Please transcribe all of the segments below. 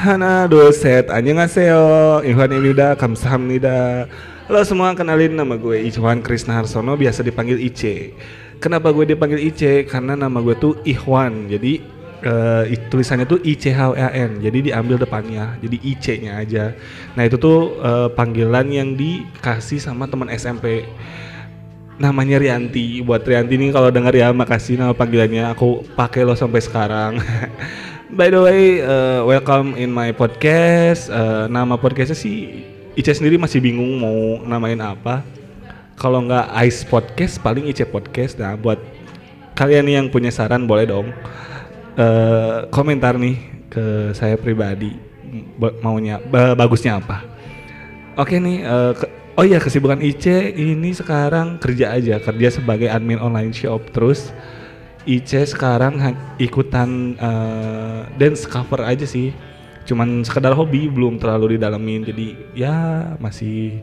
Hana doset annyeonghaseyo Ikhwan Imida kamsahamnida Halo semua kenalin nama gue Ikhwan Krisna Harsono biasa dipanggil Ice. Kenapa gue dipanggil Ice? Karena nama gue tuh Ikhwan Jadi uh, tulisannya tuh I C H A N. Jadi diambil depannya jadi I C nya aja. Nah itu tuh uh, panggilan yang dikasih sama teman SMP namanya Rianti. Buat Rianti nih kalau dengar ya makasih nama panggilannya. Aku pakai lo sampai sekarang By the way, uh, welcome in my podcast. Uh, nama podcastnya sih Ice sendiri masih bingung mau namain apa. Kalau nggak Ice Podcast, paling Ice Podcast. Nah, buat kalian yang punya saran boleh dong uh, komentar nih ke saya pribadi maunya bagusnya apa. Oke nih, uh, oh iya kesibukan Ice ini sekarang kerja aja, kerja sebagai admin online shop terus Ice sekarang ikutan uh, dance cover aja sih. Cuman sekedar hobi belum terlalu didalamin jadi ya masih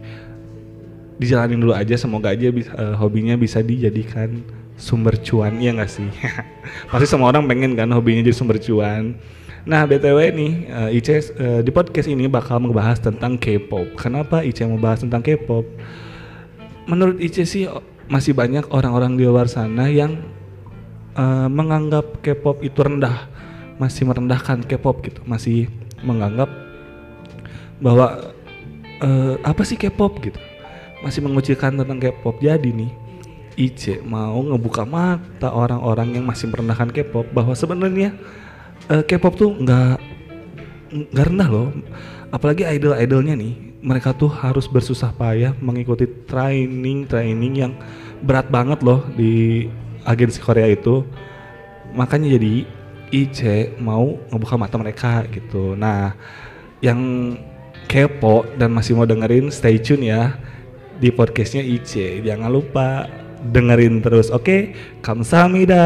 dijalanin dulu aja. Semoga aja bisa, uh, hobinya bisa dijadikan sumber cuan. Ya nggak sih? Pasti semua orang pengen kan hobinya jadi sumber cuan. Nah btw nih uh, Ice uh, di podcast ini bakal membahas tentang K-pop. Kenapa Ice mau bahas tentang K-pop? Menurut Ice sih masih banyak orang-orang di luar sana yang uh, menganggap K-pop itu rendah, masih merendahkan K-pop gitu, masih menganggap bahwa uh, apa sih K-pop gitu, masih mengucilkan tentang K-pop. Jadi nih, Ice mau ngebuka mata orang-orang yang masih merendahkan K-pop bahwa sebenarnya uh, K-pop tuh nggak nggak rendah loh, apalagi idol-idolnya nih, mereka tuh harus bersusah payah mengikuti training training yang berat banget loh di agensi Korea itu makanya jadi IC mau ngebuka mata mereka gitu. Nah yang kepo dan masih mau dengerin stay tune ya di podcastnya IC jangan lupa dengerin terus oke? Okay? kamsahamnida